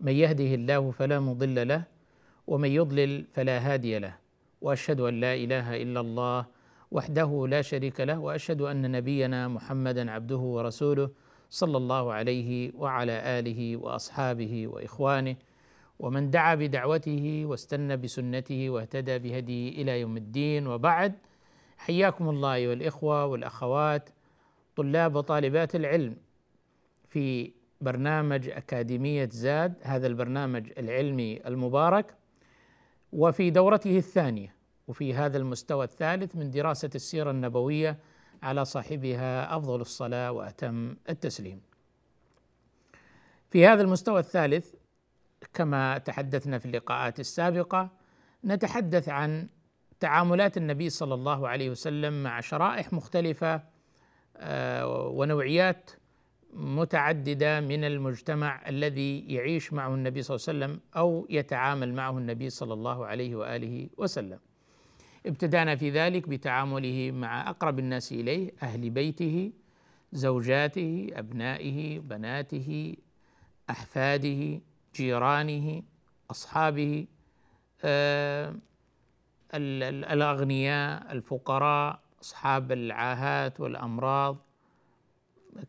من يهده الله فلا مضل له ومن يضلل فلا هادي له. وأشهد أن لا إله إلا الله وحده لا شريك له وأشهد أن نبينا محمدا عبده ورسوله صلى الله عليه وعلى آله وأصحابه وإخوانه. ومن دعا بدعوته واستنى بسنته واهتدى بهديه إلى يوم الدين. وبعد حياكم الله أيها الإخوة والأخوات طلاب وطالبات العلم في برنامج أكاديمية زاد هذا البرنامج العلمي المبارك وفي دورته الثانية وفي هذا المستوى الثالث من دراسة السيرة النبوية على صاحبها أفضل الصلاة وأتم التسليم. في هذا المستوى الثالث كما تحدثنا في اللقاءات السابقة نتحدث عن تعاملات النبي صلى الله عليه وسلم مع شرائح مختلفة ونوعيات متعددة من المجتمع الذي يعيش معه النبي صلى الله عليه وسلم أو يتعامل معه النبي صلى الله عليه وآله وسلم. ابتدأنا في ذلك بتعامله مع أقرب الناس إليه أهل بيته زوجاته أبنائه بناته أحفاده جيرانه أصحابه آه الأغنياء الفقراء أصحاب العاهات والأمراض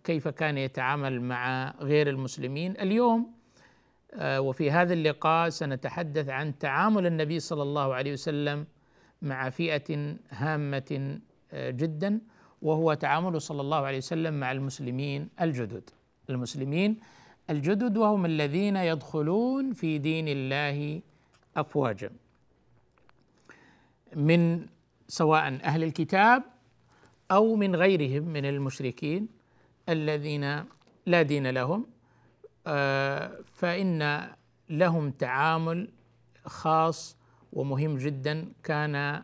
كيف كان يتعامل مع غير المسلمين. اليوم آه وفي هذا اللقاء سنتحدث عن تعامل النبي صلى الله عليه وسلم مع فئة هامة آه جدا وهو تعامله صلى الله عليه وسلم مع المسلمين الجدد. المسلمين الجدد وهم الذين يدخلون في دين الله افواجا. من سواء أهل الكتاب أو من غيرهم من المشركين الذين لا دين لهم فإن لهم تعامل خاص ومهم جدا كان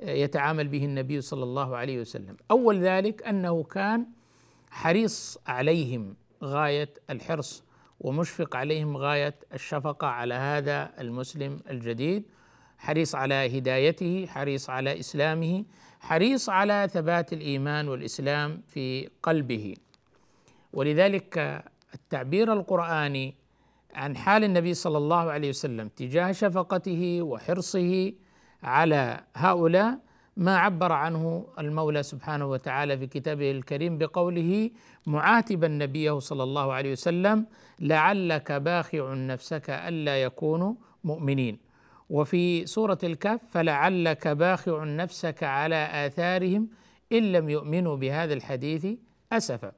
يتعامل به النبي صلى الله عليه وسلم. أول ذلك أنه كان حريص عليهم غاية الحرص ومشفق عليهم غاية الشفقة على هذا المسلم الجديد. حريص على هدايته حريص على إسلامه حريص على ثبات الإيمان والإسلام في قلبه. ولذلك التعبير القرآني عن حال النبي صلى الله عليه وسلم تجاه شفقته وحرصه على هؤلاء ما عبر عنه المولى سبحانه وتعالى في كتابه الكريم بقوله معاتبا نبيه صلى الله عليه وسلم لعلك باخع نفسك ألا يكونوا مؤمنين. وفي سورة الكهف فلعلك باخع نفسك على آثارهم إن لم يؤمنوا بهذا الحديث أسفا.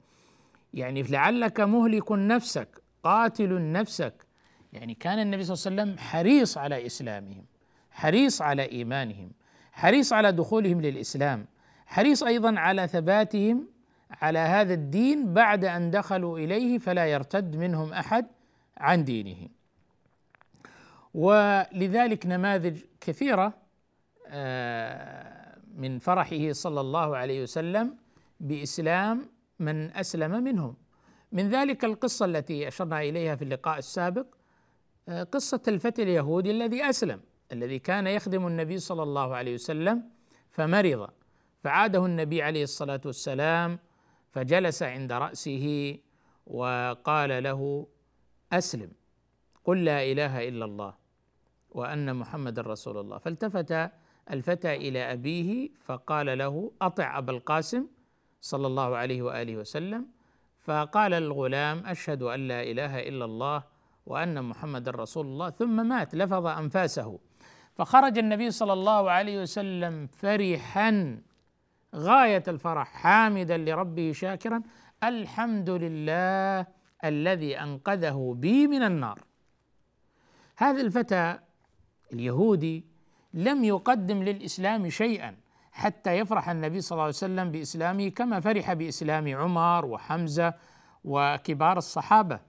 يعني لعلك مهلك نفسك قاتل نفسك. يعني كان النبي صلى الله عليه وسلم حريص على إسلامهم حريص على إيمانهم حريص على دخولهم للإسلام حريص أيضا على ثباتهم على هذا الدين بعد أن دخلوا إليه فلا يرتد منهم أحد عن دينه. ولذلك نماذج كثيرة من فرحه صلى الله عليه وسلم بإسلام من أسلم منهم. من ذلك القصة التي أشرنا إليها في اللقاء السابق قصة الفتى اليهودي الذي أسلم الذي كان يخدم النبي صلى الله عليه وسلم فمرض. فعاده النبي عليه الصلاة والسلام فجلس عند رأسه وقال له أسلم قل لا إله إلا الله وأن محمد رسول الله. فالتفت الفتى إلى أبيه فقال له أطع أبا القاسم صلى الله عليه وآله وسلم فقال الغلام أشهد أن لا إله إلا الله وأن محمد رسول الله. ثم مات لفظ أنفاسه. فخرج النبي صلى الله عليه وسلم فرحا غاية الفرح حامدا لربه شاكرا الحمد لله الذي أنقذه بي من النار. هذا الفتى اليهودي لم يقدم للإسلام شيئا. حتى يفرح النبي صلى الله عليه وسلم بإسلامه كما فرح بإسلام عمر وحمزة وكبار الصحابة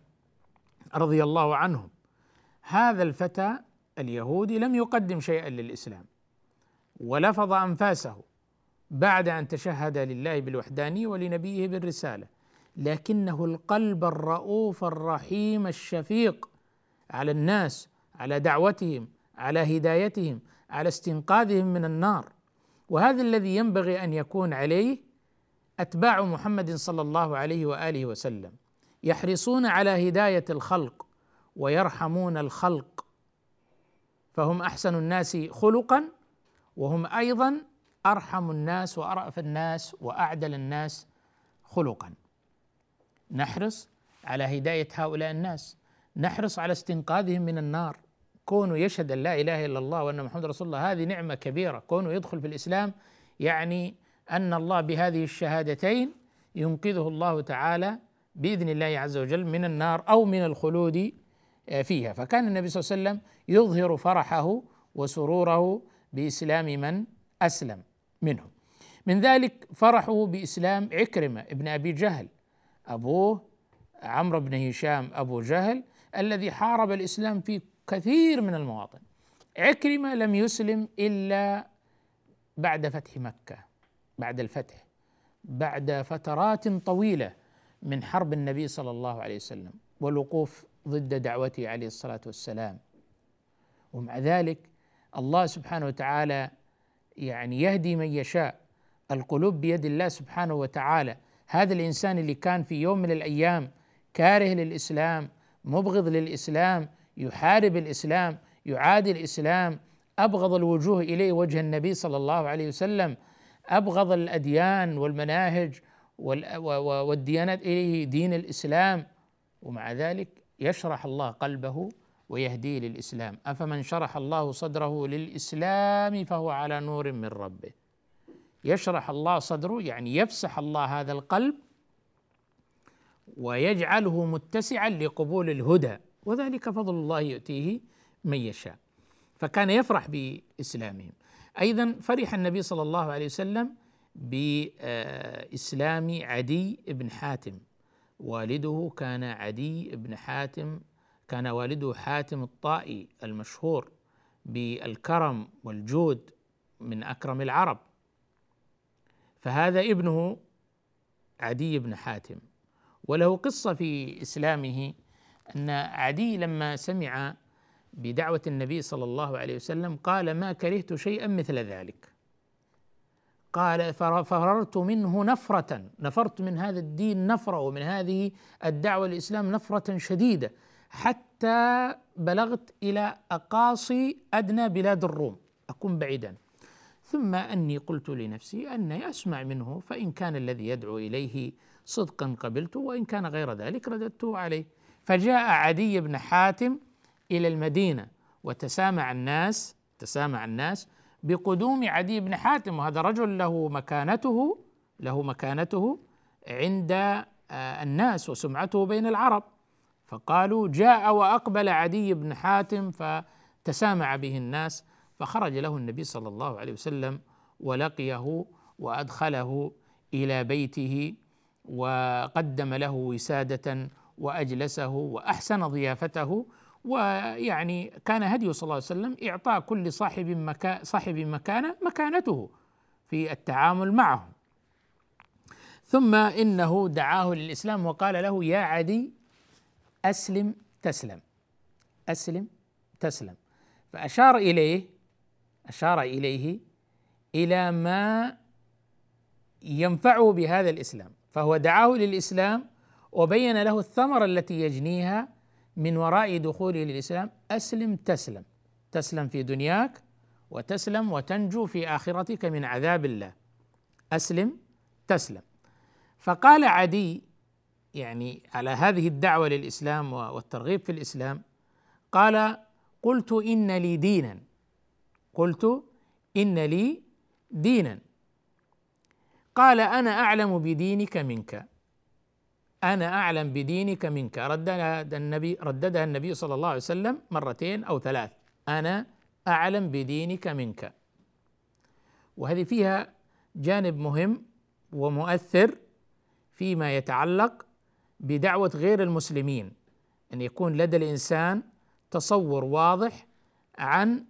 رضي الله عنهم. هذا الفتى اليهودي لم يقدم شيئا للإسلام ولفظ أنفاسه بعد أن تشهد لله بالوحدانية ولنبيه بالرسالة لكنه القلب الرؤوف الرحيم الشفيق على الناس على دعوتهم على هدايتهم على استنقاذهم من النار. وهذا الذي ينبغي أن يكون عليه أتباع محمد صلى الله عليه وآله وسلم. يحرصون على هداية الخلق ويرحمون الخلق. فهم أحسن الناس خلقا وهم أيضا أرحم الناس وأرأف الناس وأعدل الناس خلقا. نحرص على هداية هؤلاء الناس. نحرص على استنقاذهم من النار. كونه يشهد أن لا إله إلا الله وأن محمد رسول الله هذه نعمة كبيرة. كونه يدخل في الإسلام يعني أن الله بهذه الشهادتين ينقذه الله تعالى بإذن الله عز وجل من النار أو من الخلود آه، فيها. فكان النبي صلى الله عليه وسلم يظهر فرحه وسروره بإسلام من أسلم منهم من ذلك فرحه بإسلام عكرمة ابن أبي جهل أبوه عمرو بن هشام أبو جهل الذي حارب الإسلام في كثير من المواطن. عكرمة لم يسلم إلا بعد فتح مكة بعد الفتح بعد فترات طويلة من حرب النبي صلى الله عليه وسلم والوقوف ضد دعوته عليه الصلاة والسلام. ومع ذلك الله سبحانه وتعالى يعني يهدي من يشاء القلوب بيد الله سبحانه وتعالى. هذا الإنسان اللي كان في يوم من الأيام كاره للإسلام مبغض للإسلام يحارب الإسلام يعادي الإسلام أبغض الوجوه إليه وجه النبي صلى الله عليه وسلم أبغض الأديان والمناهج والديانات إليه دين الإسلام. ومع ذلك يشرح الله قلبه ويهديه للإسلام. أفمن شرح الله صدره للإسلام فهو على نور من ربه. يشرح الله صدره يعني يفسح الله هذا القلب ويجعله متسعا لقبول الهدى. وذلك فضل الله يؤتيه من يشاء. فكان يفرح بإسلامهم. أيضا فرح النبي صلى الله عليه وسلم بإسلام عدي بن حاتم. والده كان عدي بن حاتم كان والده حاتم الطائي المشهور بالكرم والجود من أكرم العرب. فهذا ابنه عدي بن حاتم. وله قصة في إسلامه أن عدي لما سمع بدعوة النبي صلى الله عليه وسلم قال ما كرهت شيئا مثل ذلك. قال فررت منه نفرة نفرت من هذا الدين نفرة ومن هذه الدعوة الإسلام نفرة شديدة حتى بلغت إلى أقاصي أدنى بلاد الروم. أكون بعيدا. ثم أني قلت لنفسي أني أسمع منه فإن كان الذي يدعو إليه صدقا قبلته وإن كان غير ذلك رددته عليه. فجاء عدي بن حاتم إلى المدينة وتسامع الناس تسامع الناس بقدوم عدي بن حاتم وهذا رجل له مكانته له مكانته عند آه، الناس وسمعته بين العرب. فقالوا جاء وأقبل عدي بن حاتم فتسامع به الناس فخرج له النبي صلى الله عليه وسلم ولقيه وأدخله إلى بيته وقدم له وسادة وأجلسه وأحسن ضيافته ويعني كان هدي صلى الله عليه وسلم إعطاء كل صاحب مكان صاحب مكانة مكانته في التعامل معه. ثم إنه دعاه للإسلام وقال له يا عدي أسلم تسلم. أسلم تسلم. فأشار إليه أشار إليه إلى ما ينفعه بهذا الإسلام. فهو دعاه للإسلام وبين له الثمرة التي يجنيها من وراء دخوله للإسلام أسلم تسلم. تسلم في دنياك وتسلم وتنجو في آخرتك من عذاب الله. أسلم تسلم. فقال عدي يعني على هذه الدعوة للإسلام والترغيب في الإسلام قال قلت إن لي دينا. قلت إن لي دينا. قال أنا أعلم بدينك منك. أنا أعلم بدينك منك. رددها النبي رددها النبي صلى الله عليه وسلم مرتين أو ثلاث. أنا أعلم بدينك منك. وهذه فيها جانب مهم ومؤثر فيما يتعلق بدعوة غير المسلمين أن يكون لدى الإنسان تصور واضح عن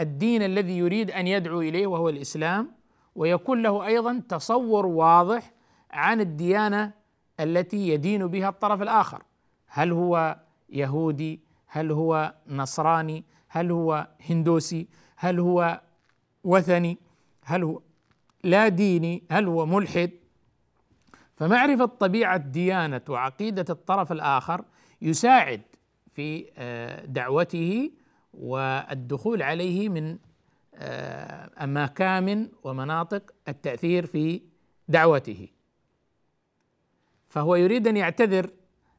الدين الذي يريد أن يدعو إليه وهو الإسلام ويكون له أيضا تصور واضح عن الديانة التي يدين بها الطرف الآخر. هل هو يهودي؟ هل هو نصراني؟ هل هو هندوسي؟ هل هو وثني؟ هل هو لا ديني؟ هل هو ملحد؟ فمعرفة طبيعة ديانه وعقيدة الطرف الآخر يساعد في آه، دعوته والدخول عليه من آه، اماكن ومناطق التأثير في دعوته. فهو يريد أن يعتذر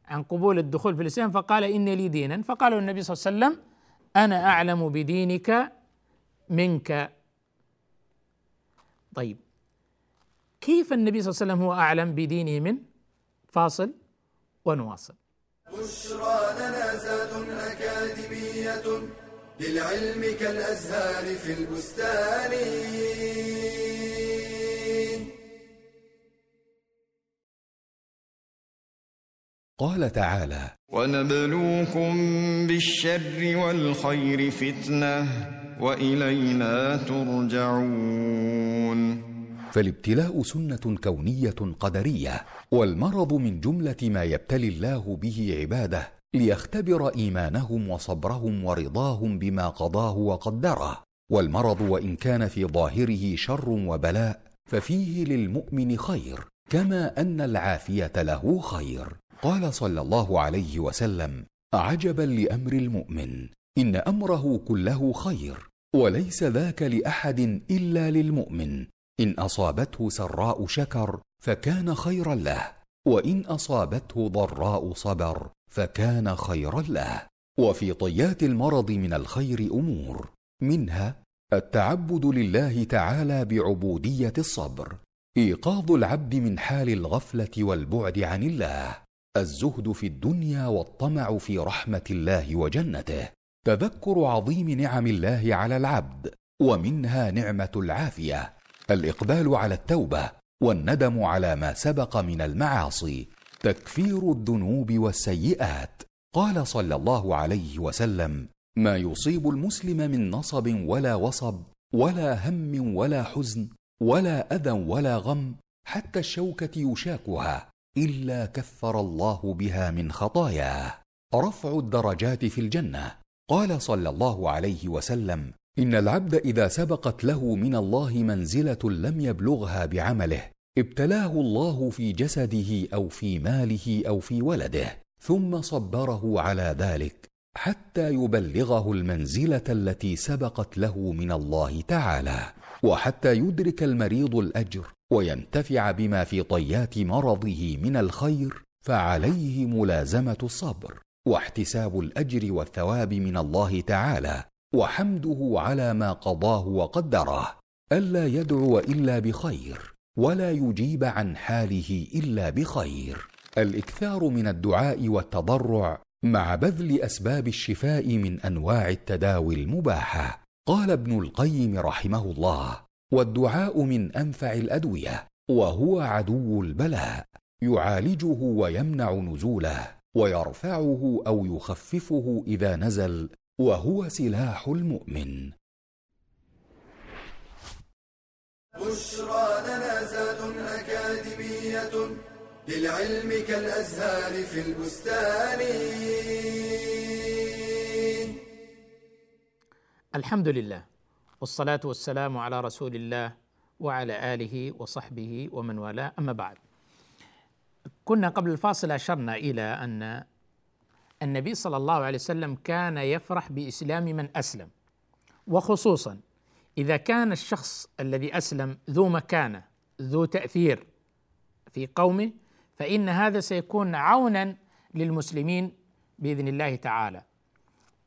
عن قبول الدخول في الإسلام فقال ان لي دينا. فقال النبي صلى الله عليه وسلم أنا أعلم بدينك منك. طيب كيف النبي صلى الله عليه وسلم هو أعلم بدينه من؟ فاصل ونواصل. بشرى لنا زاد أكاديمية للعلم كالأزهار في البستان. قال تعالى ونبلوكم بالشر والخير فتنه والينا ترجعون فالابتلاء سنه كونيه قدريه والمرض من جمله ما يبتلي الله به عباده ليختبر ايمانهم وصبرهم ورضاهم بما قضاه وقدره والمرض وان كان في ظاهره شر وبلاء ففيه للمؤمن خير كما ان العافيه له خير قال صلى الله عليه وسلم عجبا لأمر المؤمن إن أمره كله خير وليس ذاك لأحد إلا للمؤمن. إن أصابته سراء شكر فكان خيرا له وإن أصابته ضراء صبر فكان خيرا له. وفي طيات المرض من الخير أمور منها التعبد لله تعالى بعبودية الصبر إيقاظ العبد من حال الغفلة والبعد عن الله. الزهد في الدنيا والطمع في رحمة الله وجنته. تذكر عظيم نعم الله على العبد ومنها نعمة العافية. الإقبال على التوبة والندم على ما سبق من المعاصي. تكفير الذنوب والسيئات. قال صلى الله عليه وسلم ما يصيب المسلم من نصب ولا وصب ولا هم ولا حزن ولا أذى ولا غم حتى الشوكة يشاكها. إلا كفر الله بها من خطاياه. رفع الدرجات في الجنة. قال صلى الله عليه وسلم إن العبد إذا سبقت له من الله منزلة لم يبلغها بعمله ابتلاه الله في جسده أو في ماله أو في ولده ثم صبره على ذلك حتى يبلغه المنزلة التي سبقت له من الله تعالى. وحتى يدرك المريض الأجر وينتفع بما في طيات مرضه من الخير فعليه ملازمة الصبر واحتساب الأجر والثواب من الله تعالى وحمده على ما قضاه وقدره. ألا يدعو إلا بخير ولا يجيب عن حاله إلا بخير. الإكثار من الدعاء والتضرع مع بذل أسباب الشفاء من أنواع التداوي المباحة. قال ابن القيم رحمه الله والدعاء من أنفع الأدوية وهو عدو البلاء يعالجه ويمنع نزوله ويرفعه أو يخففه إذا نزل وهو سلاح المؤمن. بشرى لنا زاد أكاديمية للعلم كالأزهار في البستان. الحمد لله والصلاة والسلام على رسول الله وعلى آله وصحبه ومن والاه. أما بعد كنا قبل الفاصل أشرنا إلى أن النبي صلى الله عليه وسلم كان يفرح بإسلام من أسلم وخصوصا إذا كان الشخص الذي أسلم ذو مكانة ذو تأثير في قومه فإن هذا سيكون عونا للمسلمين بإذن الله تعالى.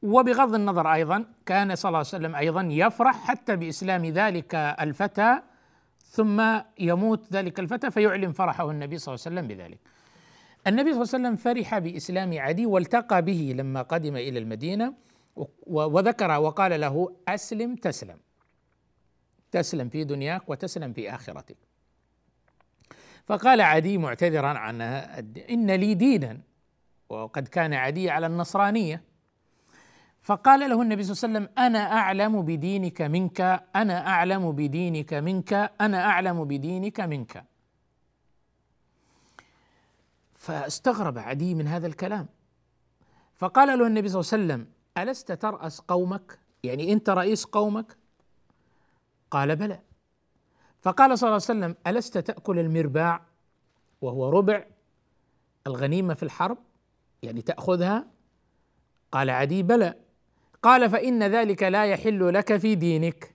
وبغض النظر أيضا كان صلى الله عليه وسلم أيضا يفرح حتى بإسلام ذلك الفتى ثم يموت ذلك الفتى فيعلن فرحه النبي صلى الله عليه وسلم بذلك. النبي صلى الله عليه وسلم فرح بإسلام عدي والتقى به لما قدم إلى المدينة وذكر وقال له أسلم تسلم. تسلم في دنياك وتسلم في آخرتك. فقال عدي معتذرا عن إن لي دينا وقد كان عدي على النصرانية. فقال له النبي صلى الله عليه وسلم أنا أعلم بدينك منك أنا أعلم بدينك منك أنا أعلم بدينك منك. فاستغرب عدي من هذا الكلام. فقال له النبي صلى الله عليه وسلم ألست ترأس قومك؟ يعني أنت رئيس قومك؟ قال بلى. فقال صلى الله عليه وسلم ألست تأكل المرباع وهو ربع الغنيمة في الحرب؟ يعني تأخذها؟ قال عدي بلى. قال فإن ذلك لا يحل لك في دينك.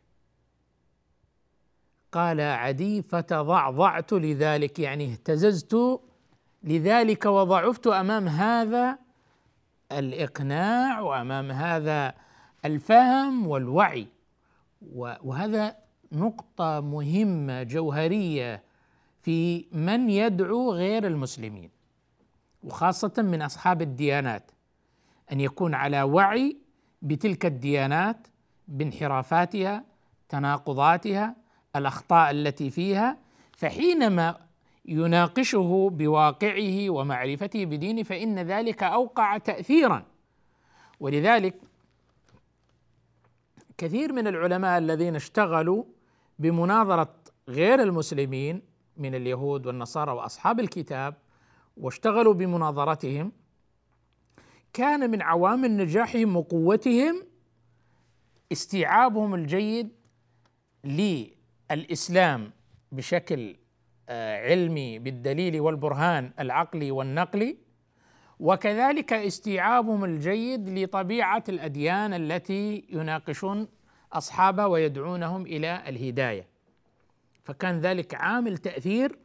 قال عدي فتضعضعت لذلك. يعني اهتززت لذلك وضعفت أمام هذا الإقناع وأمام هذا الفهم والوعي. وهذا نقطة مهمة جوهرية في من يدعو غير المسلمين وخاصة من أصحاب الديانات أن يكون على وعي بتلك الديانات بانحرافاتها تناقضاتها الأخطاء التي فيها فحينما يناقشه بواقعه ومعرفته بدينه فإن ذلك أوقع تأثيرا. ولذلك كثير من العلماء الذين اشتغلوا بمناظرة غير المسلمين من اليهود والنصارى وأصحاب الكتاب واشتغلوا بمناظرتهم كان من عوامل نجاحهم وقوتهم استيعابهم الجيد للإسلام بشكل علمي بالدليل والبرهان العقلي والنقلي وكذلك استيعابهم الجيد لطبيعة الأديان التي يناقشون أصحابها ويدعونهم إلى الهداية. فكان ذلك عامل تأثير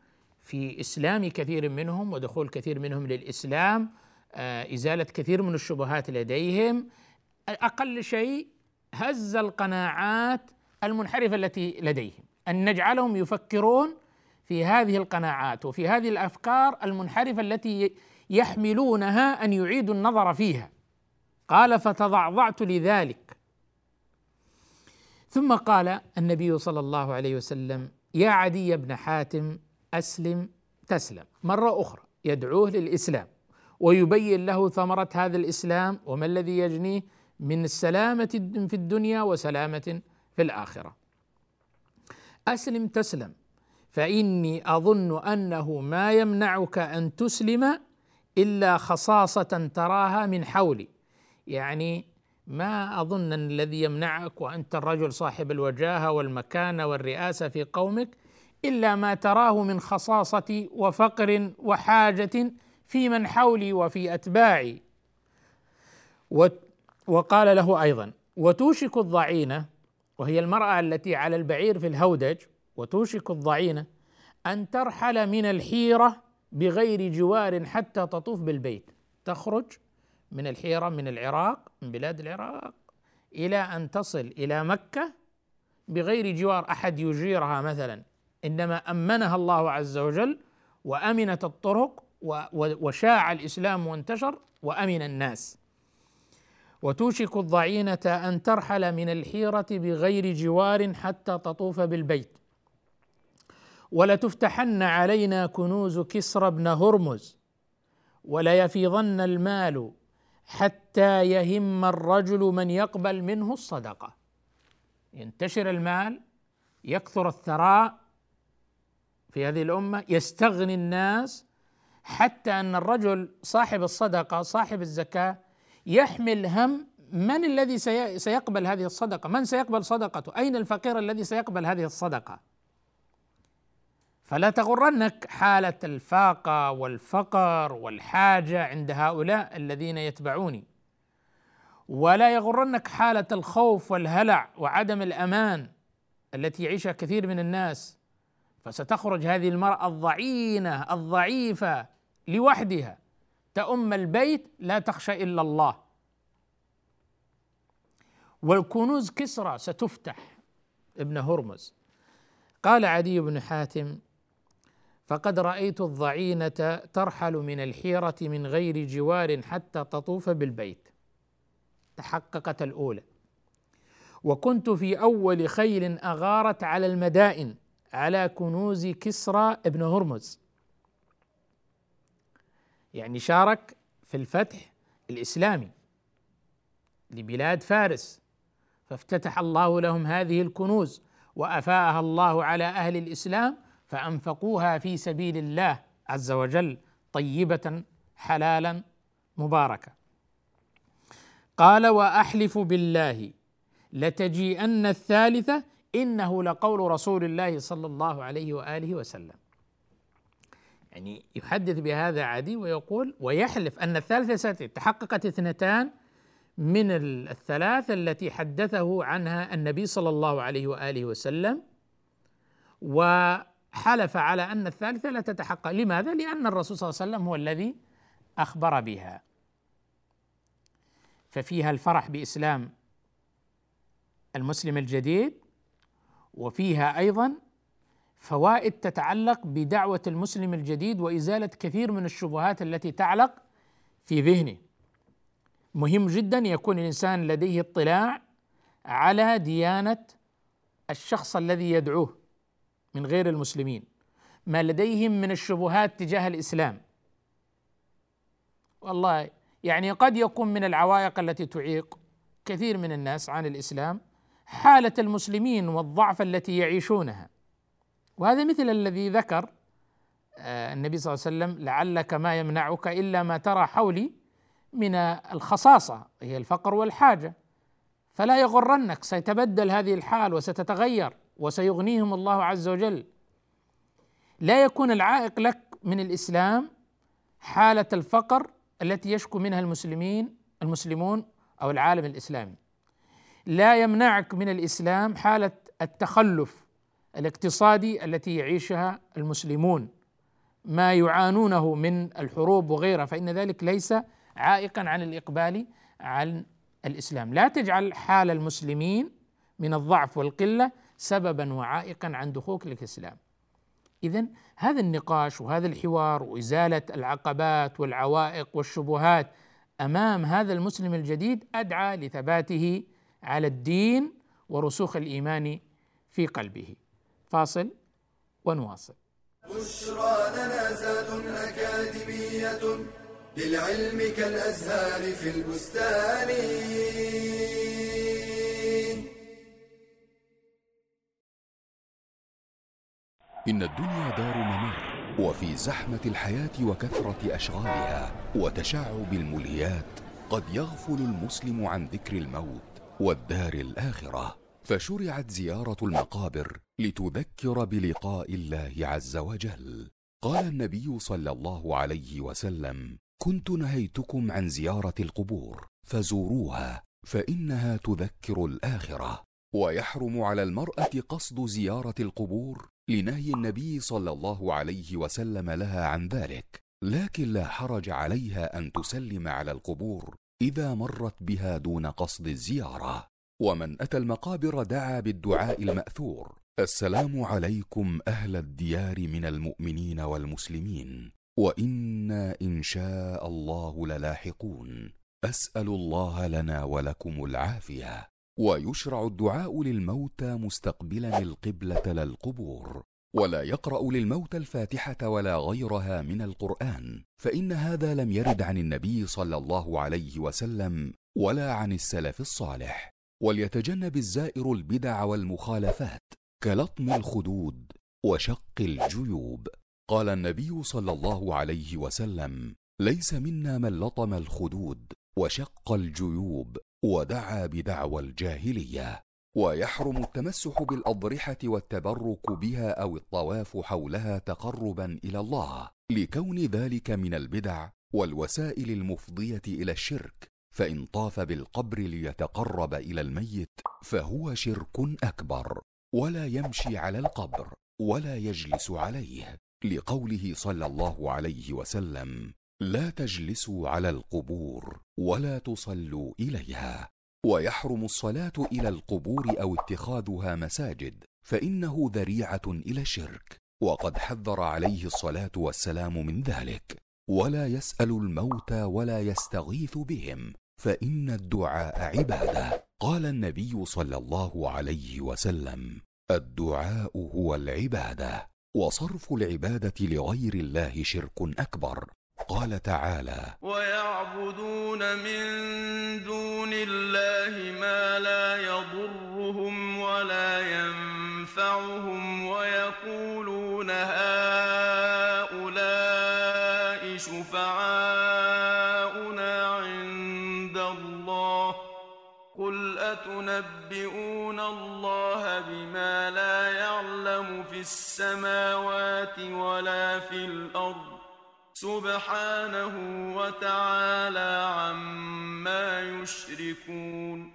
في إسلام كثير منهم ودخول كثير منهم للإسلام آه، إزالة كثير من الشبهات لديهم. أقل شيء هز القناعات المنحرفة التي لديهم. أن نجعلهم يفكرون في هذه القناعات وفي هذه الأفكار المنحرفة التي يحملونها أن يعيدوا النظر فيها. قال فتضعضعت لذلك. ثم قال النبي صلى الله عليه وسلم يا عدي بن حاتم أسلم تسلم. مرة أخرى يدعوه للإسلام. ويبين له ثمرة هذا الإسلام وما الذي يجنيه من السلامه في الدنيا وسلامة في الآخرة. أسلم تسلم فإني أظن أنه ما يمنعك أن تسلم إلا خصاصة تراها من حولي. يعني ما أظن أن الذي يمنعك وأنت الرجل صاحب الوجاهة والمكانة والرئاسة في قومك إلا ما تراه من خصاصة وفقر وحاجة في من حولي وفي أتباعي. وقال له أيضا وتوشك الضعينه وهي المرأة التي على البعير في الهودج وتوشك الضعينة أن ترحل من الحيرة بغير جوار حتى تطوف بالبيت. تخرج من الحيرة من العراق من بلاد العراق إلى أن تصل إلى مكة بغير جوار أحد يجيرها مثلا. إنما أمنها الله عز وجل وأمنت الطرق وشاع الإسلام وانتشر وأمن الناس. وتوشك الضعينة أن ترحل من الحيرة بغير جوار حتى تطوف بالبيت. ولتفتحن علينا كنوز كسرى بن هرمز. وليفيضن المال حتى يهم الرجل من يقبل منه الصدقة. ينتشر المال يكثر الثراء في هذه الأمة يستغني الناس حتى أن الرجل صاحب الصدقة صاحب الزكاة يحمل هم من الذي سيقبل هذه الصدقة؟ من سيقبل صدقته؟ أين الفقير الذي سيقبل هذه الصدقة؟ فلا تغرنك حالة الفاقة والفقر والحاجة عند هؤلاء الذين يتبعوني ولا يغرنك حالة الخوف والهلع وعدم الأمان التي يعيشها كثير من الناس فستخرج هذه المرأة الضعينة الضعيفة لوحدها. تأم البيت لا تخشى إلا الله. والكنوز كسرى ستفتح. ابن هرمز. قال عدي بن حاتم فقد رأيت الضعينة ترحل من الحيرة من غير جوار حتى تطوف بالبيت. تحققت الأولى. وكنت في أول خيل أغارت على المدائن على كنوز كسرى. ابن هرمز. يعني شارك في الفتح الإسلامي لبلاد فارس. فافتتح الله لهم هذه الكنوز وأفاءها الله على أهل الإسلام فأنفقوها في سبيل الله عز وجل طيبة حلالا مباركة. قال وأحلف بالله لتجيئن الثالثة إنه لقول رسول الله صلى الله عليه وآله وسلم. يعني يحدث بهذا عدي ويقول ويحلف أن الثالثة ستاتي تحققت اثنتان من الثلاث التي حدثه عنها النبي صلى الله عليه وآله وسلم وحلف على أن الثالثة لا تتحقق لماذا؟ لأن الرسول صلى الله عليه وسلم هو الذي أخبر بها ففيها الفرح بإسلام المسلم الجديد وفيها أيضا فوائد تتعلق بدعوة المسلم الجديد وإزالة كثير من الشبهات التي تعلق في ذهنه. مهم جدا يكون الإنسان لديه اطلاع على ديانة الشخص الذي يدعوه من غير المسلمين ما لديهم من الشبهات تجاه الإسلام. والله يعني قد يكون من العوائق التي تعيق كثير من الناس عن الإسلام حالة المسلمين والضعف التي يعيشونها. وهذا مثل الذي ذكر آه، النبي صلى الله عليه وسلم لعلك ما يمنعك إلا ما ترى حولي من الخصاصة هي الفقر والحاجة. فلا يغرنك سيتبدل هذه الحال وستتغير وسيغنيهم الله عز وجل. لا يكون العائق لك من الإسلام حالة الفقر التي يشكو منها المسلمين المسلمون أو العالم الإسلامي. لا يمنعك من الإسلام حالة التخلف الاقتصادي التي يعيشها المسلمون ما يعانونه من الحروب وغيرها فإن ذلك ليس عائقا عن الإقبال عن الإسلام، لا تجعل حال المسلمين من الضعف والقلة سببا وعائقا عن دخولك الاسلام. اذا هذا النقاش وهذا الحوار وإزالة العقبات والعوائق والشبهات أمام هذا المسلم الجديد أدعى لثباته على الدين ورسوخ الإيمان في قلبه. فاصل ونواصل. بشرى لنا زاد أكاديمية للعلم كالأزهار في البستان إن الدنيا دار ممر وفي زحمة الحياة وكثرة أشغالها وتشعب الملهيات قد يغفل المسلم عن ذكر الموت والدار الآخرة فشرعت زيارة المقابر لتذكر بلقاء الله عز وجل. قال النبي صلى الله عليه وسلم كنت نهيتكم عن زيارة القبور فزوروها فإنها تذكر الآخرة. ويحرم على المرأة قصد زيارة القبور لنهي النبي صلى الله عليه وسلم لها عن ذلك. لكن لا حرج عليها أن تسلم على القبور إذا مرت بها دون قصد الزيارة. ومن أتى المقابر دعا بالدعاء المأثور. السلام عليكم أهل الديار من المؤمنين والمسلمين وإنا إن شاء الله للاحقون. أسأل الله لنا ولكم العافية. ويشرع الدعاء للموتى مستقبلا القبلة للقبور ولا يقرأ للموتى الفاتحة ولا غيرها من القرآن فإن هذا لم يرد عن النبي صلى الله عليه وسلم ولا عن السلف الصالح. وليتجنب الزائر البدع والمخالفات. كلطم الخدود وشق الجيوب. قال النبي صلى الله عليه وسلم ليس منا من لطم الخدود وشق الجيوب ودعا بدعوى الجاهلية. ويحرم التمسح بالأضرحة والتبرك بها أو الطواف حولها تقربا إلى الله. لكون ذلك من البدع والوسائل المفضية إلى الشرك فإن طاف بالقبر ليتقرب إلى الميت فهو شرك أكبر. ولا يمشي على القبر ولا يجلس عليه لقوله صلى الله عليه وسلم لا تجلسوا على القبور ولا تصلوا إليها. ويحرم الصلاة إلى القبور أو اتخاذها مساجد فإنه ذريعة إلى الشرك وقد حذر عليه الصلاة والسلام من ذلك. ولا يسأل الموتى ولا يستغيث بهم فإن الدعاء عبادة. قال النبي صلى الله عليه وسلم الدعاء هو العبادة وصرف العبادة لغير الله شرك أكبر. قال تعالى ويعبدون من دون الله ما لا يضرهم ولا ينفعهم قل أتنبئون الله بما لا يعلم في السماوات ولا في الأرض. سبحانه وتعالى عما يشركون.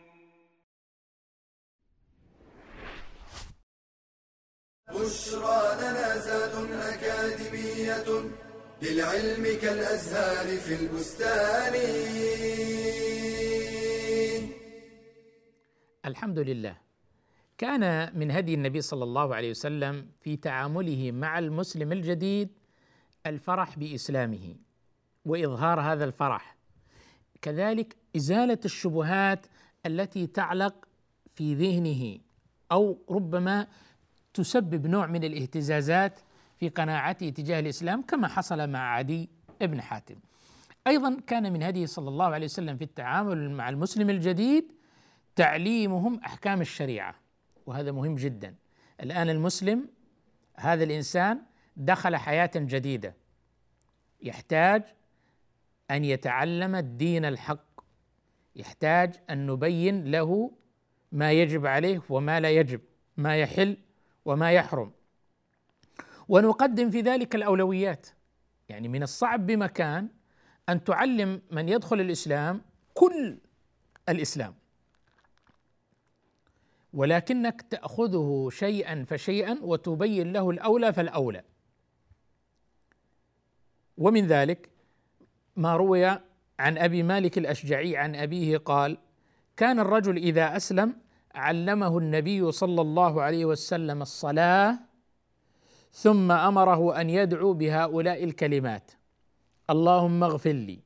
بشرى لنا زاد أكاديمية للعلم كالأزهار في البستان. الحمد لله كان من هدي النبي صلى الله عليه وسلم في تعامله مع المسلم الجديد الفرح بإسلامه وإظهار هذا الفرح كذلك إزالة الشبهات التي تعلق في ذهنه أو ربما تسبب نوع من الاهتزازات في قناعته تجاه الإسلام كما حصل مع عدي بن حاتم. أيضا كان من هديه صلى الله عليه وسلم في التعامل مع المسلم الجديد تعليمهم أحكام الشريعة وهذا مهم جدا. الآن المسلم هذا الإنسان دخل حياة جديدة يحتاج أن يتعلم الدين الحق يحتاج أن نبين له ما يجب عليه وما لا يجب ما يحل وما يحرم. ونقدم في ذلك الأولويات. يعني من الصعب بمكان أن تعلم من يدخل الإسلام كل الإسلام. ولكنك تأخذه شيئا فشيئا وتبين له الأولى فالأولى. ومن ذلك ما روي عن أبي مالك الأشجعي عن أبيه قال كان الرجل إذا أسلم علمه النبي صلى الله عليه وسلم الصلاة ثم أمره أن يدعو بهؤلاء الكلمات اللهم اغفر لي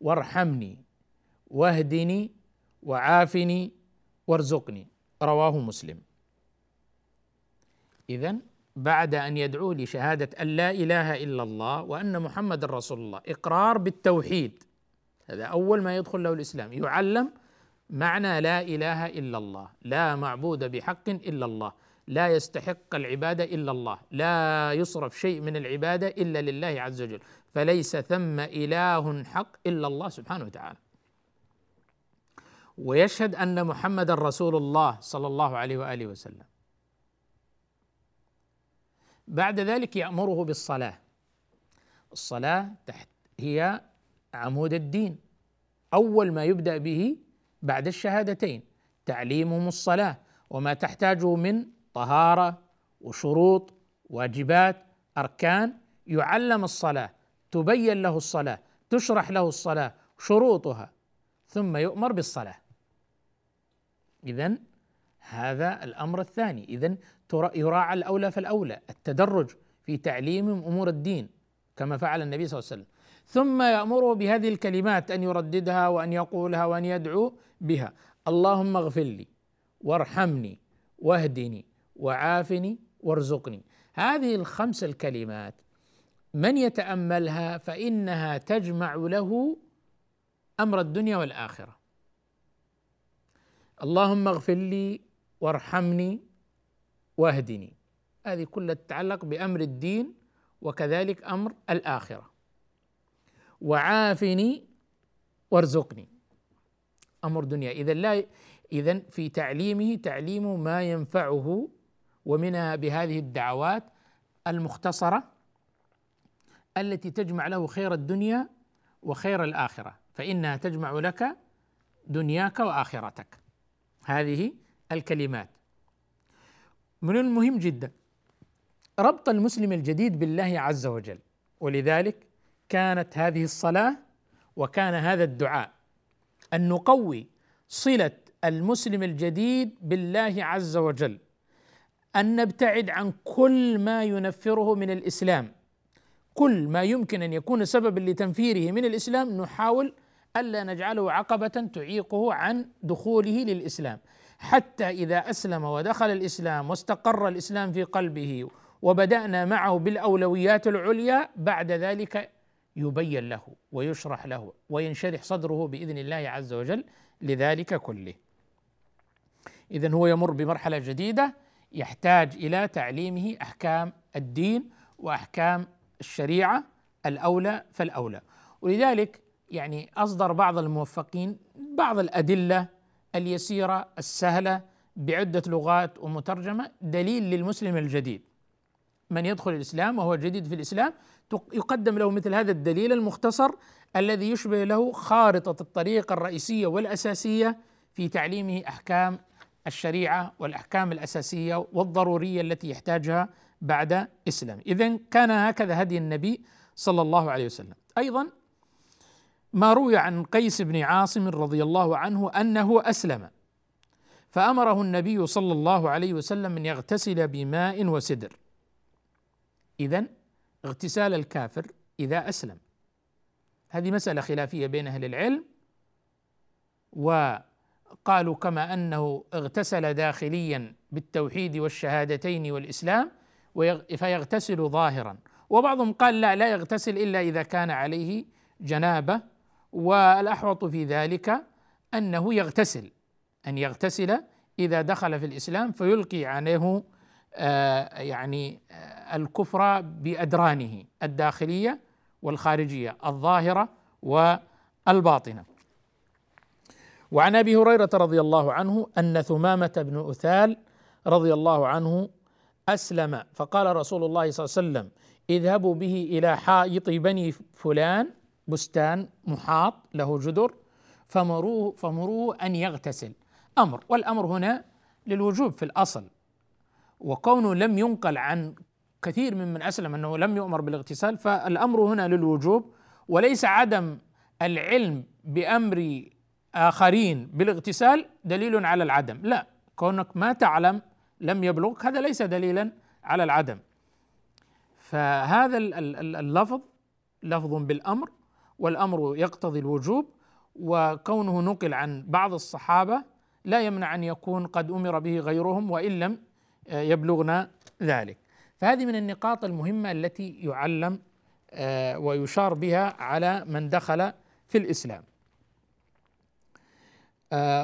وارحمني واهدني وعافني وارزقني. رواه مسلم. إذن بعد أن يدعوه لشهاده أن لا إله إلا الله وأن محمد رسول الله إقرار بالتوحيد هذا أول ما يدخل له الإسلام يعلم معنى لا إله إلا الله لا معبود بحق إلا الله لا يستحق العبادة إلا الله لا يصرف شيء من العبادة إلا لله عز وجل فليس ثم إله حق إلا الله سبحانه وتعالى. ويشهد أن محمد رسول الله صلى الله عليه وآله وسلم. بعد ذلك يأمره بالصلاة. الصلاة تحت هي عمود الدين. أول ما يبدأ به بعد الشهادتين تعليمهم الصلاة وما تحتاجه من طهارة وشروط واجبات أركان يعلم الصلاة تبين له الصلاة تشرح له الصلاة شروطها ثم يؤمر بالصلاة. إذن هذا الأمر الثاني. اذا يراعى الأولى فالأولى التدرج في تعليمهم أمور الدين كما فعل النبي صلى الله عليه وسلم. ثم يامره بهذه الكلمات أن يرددها وأن يقولها وأن يدعو بها. اللهم اغفر لي وارحمني واهدني وعافني وارزقني. هذه الخمس الكلمات من يتأملها فإنها تجمع له أمر الدنيا والآخرة. اللهم اغفر لي وارحمني واهدني. هذه كلها تتعلق بأمر الدين وكذلك أمر الآخرة. وعافني وارزقني. أمر دنيا. إذا لا إذا في تعليمه تعليم ما ينفعه ومنها بهذه الدعوات المختصرة التي تجمع له خير الدنيا وخير الآخرة. فإنها تجمع لك دنياك وآخرتك. هذه الكلمات. من المهم جدا ربط المسلم الجديد بالله عز وجل ولذلك كانت هذه الصلاة وكان هذا الدعاء أن نقوي صلة المسلم الجديد بالله عز وجل أن نبتعد عن كل ما ينفره من الإسلام كل ما يمكن أن يكون سببا لتنفيره من الإسلام نحاول ألا نجعله عقبة تعيقه عن دخوله للإسلام حتى إذا أسلم ودخل الإسلام واستقر الإسلام في قلبه وبدأنا معه بالأولويات العليا بعد ذلك يبين له ويشرح له وينشرح صدره بإذن الله عز وجل لذلك كله. اذا هو يمر بمرحلة جديدة يحتاج إلى تعليمه أحكام الدين وأحكام الشريعة الأولى فالأولى ولذلك يعني أصدر بعض الموفقين بعض الأدلة اليسيرة السهلة بعدة لغات ومترجمة دليل للمسلم الجديد. من يدخل الإسلام وهو جديد في الإسلام يقدم له مثل هذا الدليل المختصر الذي يشبه له خارطة الطريق الرئيسية والأساسية في تعليمه أحكام الشريعة والأحكام الأساسية والضرورية التي يحتاجها بعد إسلام. اذا كان هكذا هدي النبي صلى الله عليه وسلم. أيضا ما روي عن قيس بن عاصم رضي الله عنه أنه أسلم. فأمره النبي صلى الله عليه وسلم أن يغتسل بماء وسدر. اذا اغتسال الكافر إذا أسلم. هذه مسألة خلافية بين أهل العلم وقالوا كما أنه اغتسل داخليا بالتوحيد والشهادتين والإسلام فيغتسل ظاهرا. وبعضهم قال لا لا يغتسل إلا إذا كان عليه جنابة والأحوط في ذلك أنه يغتسل أن يغتسل إذا دخل في الإسلام فيلقي عنه آه يعني آه الكفر بأدرانه الداخلية والخارجية الظاهرة والباطنة. وعن أبي هريرة رضي الله عنه أن ثمامة بن أثال رضي الله عنه أسلم فقال رسول الله صلى الله عليه وسلم اذهبوا به إلى حائط بني فلان بستان محاط له جدر فمروه فمروه أن يغتسل. أمر. والأمر هنا للوجوب في الأصل. وكونه لم ينقل عن كثير ممن أسلم أنه لم يؤمر بالاغتسال فالأمر هنا للوجوب. وليس عدم العلم بأمر آخرين بالاغتسال دليل على العدم. لا. كونك ما تعلم لم يبلغك هذا ليس دليلا على العدم. فهذا اللفظ لفظ بالأمر والأمر يقتضي الوجوب وكونه نقل عن بعض الصحابة لا يمنع أن يكون قد أمر به غيرهم وإن لم يبلغنا ذلك. فهذه من النقاط المهمة التي يعلم ويشار بها على من دخل في الإسلام.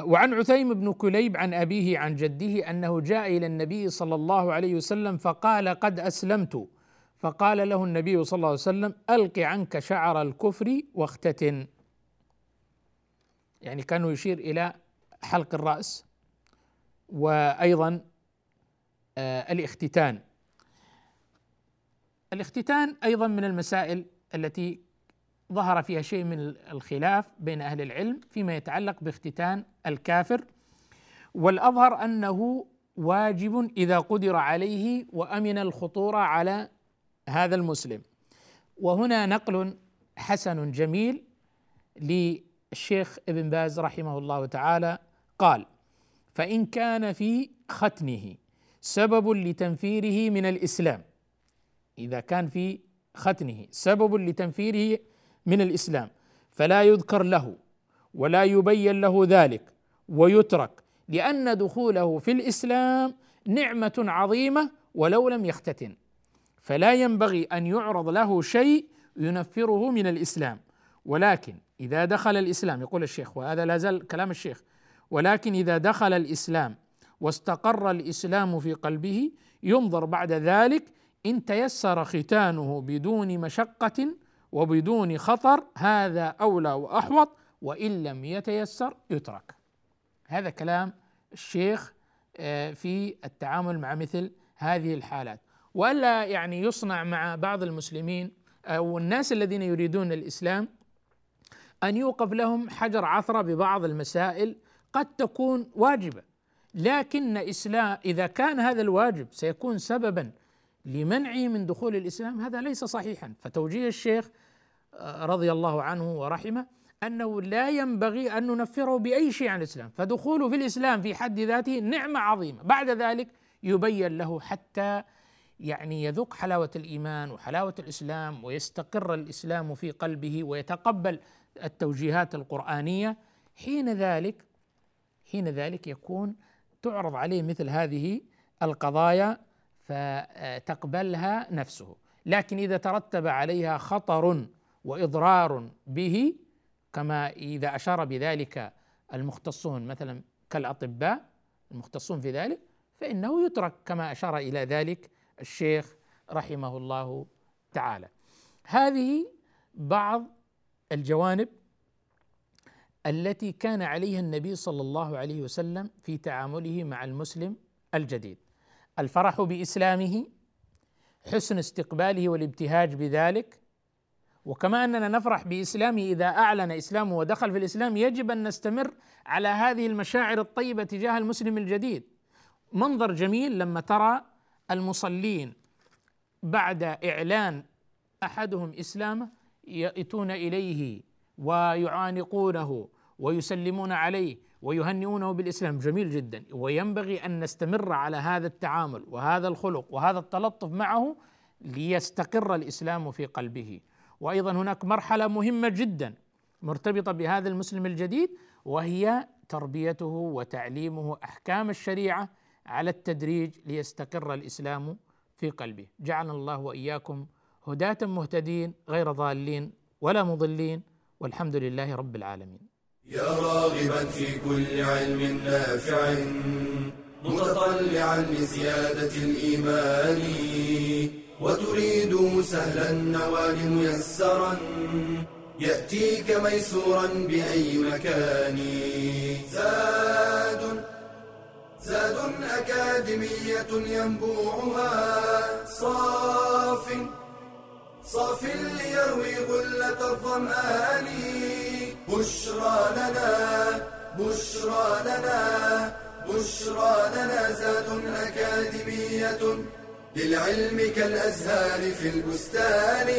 وعن عثيم بن كليب عن أبيه عن جده أنه جاء إلى النبي صلى الله عليه وسلم فقال قد أسلمت. فقال له النبي صلى الله عليه وسلم ألق عنك شعر الكفر واختتن. يعني كانوا يشير إلى حلق الرأس وأيضا آه الاختتان. الاختتان أيضا من المسائل التي ظهر فيها شيء من الخلاف بين أهل العلم فيما يتعلق باختتان الكافر. والأظهر أنه واجب إذا قدر عليه وأمن الخطورة على هذا المسلم. وهنا نقل حسن جميل للشيخ ابن باز رحمه الله تعالى قال فإن كان في ختنه سبب لتنفيره من الإسلام إذا كان في ختنه سبب لتنفيره من الإسلام فلا يذكر له ولا يبين له ذلك ويترك لأن دخوله في الإسلام نعمة عظيمة ولو لم يختتن. فلا ينبغي أن يعرض له شيء ينفره من الإسلام. ولكن إذا دخل الإسلام يقول الشيخ وهذا لا زال كلام الشيخ ولكن إذا دخل الإسلام واستقر الإسلام في قلبه ينظر بعد ذلك إن تيسر ختانه بدون مشقة وبدون خطر هذا أولى وأحوط وإن لم يتيسر يترك. هذا كلام الشيخ في التعامل مع مثل هذه الحالات. والا يعني يصنع مع بعض المسلمين أو الناس الذين يريدون الإسلام أن يوقف لهم حجر عثرة ببعض المسائل قد تكون واجبة. لكن إسلام إذا كان هذا الواجب سيكون سببا لمنعه من دخول الإسلام هذا ليس صحيحا. فتوجيه الشيخ آه، رضي الله عنه ورحمه أنه لا ينبغي أن ننفره بأي شيء عن الإسلام. فدخوله في الإسلام في حد ذاته نعمة عظيمة. بعد ذلك يبين له حتى يعني يذوق حلاوة الإيمان وحلاوة الإسلام ويستقر الإسلام في قلبه ويتقبل التوجيهات القرآنية حين ذلك حين ذلك يكون تعرض عليه مثل هذه القضايا فتقبلها نفسه. لكن إذا ترتب عليها خطر وإضرار به كما إذا أشار بذلك المختصون مثلا كالأطباء المختصون في ذلك فإنه يترك كما أشار إلى ذلك الشيخ رحمه الله تعالى. هذه بعض الجوانب التي كان عليها النبي صلى الله عليه وسلم في تعامله مع المسلم الجديد. الفرح بإسلامه حسن استقباله والابتهاج بذلك. وكما أننا نفرح بإسلامه إذا أعلن إسلامه ودخل في الإسلام يجب أن نستمر على هذه المشاعر الطيبة تجاه المسلم الجديد. منظر جميل لما ترى المصلين بعد إعلان أحدهم إسلامه يأتون إليه ويعانقونه ويسلمون عليه ويهنئونه بالإسلام. جميل جدا. وينبغي أن نستمر على هذا التعامل وهذا الخلق وهذا التلطف معه ليستقر الإسلام في قلبه. وأيضا هناك مرحلة مهمة جدا مرتبطة بهذا المسلم الجديد وهي تربيته وتعليمه أحكام الشريعة على التدريج ليستقر الإسلام في قلبه. جعلنا الله وإياكم هداة مهتدين غير ضالين ولا مضلين والحمد لله رب العالمين. يا راغبا في كل علم نافع متطلعا لزيادة الإيمان وتريد سهلا النوال ميسرا يأتيك ميسورا بأي مكان. زاد زاد أكاديمية ينبوعها. صاف صاف ليروي غلة الظمآن. بشرى لنا بشرى لنا بشرى لنا زاد أكاديمية للعلم كالأزهار في البستان.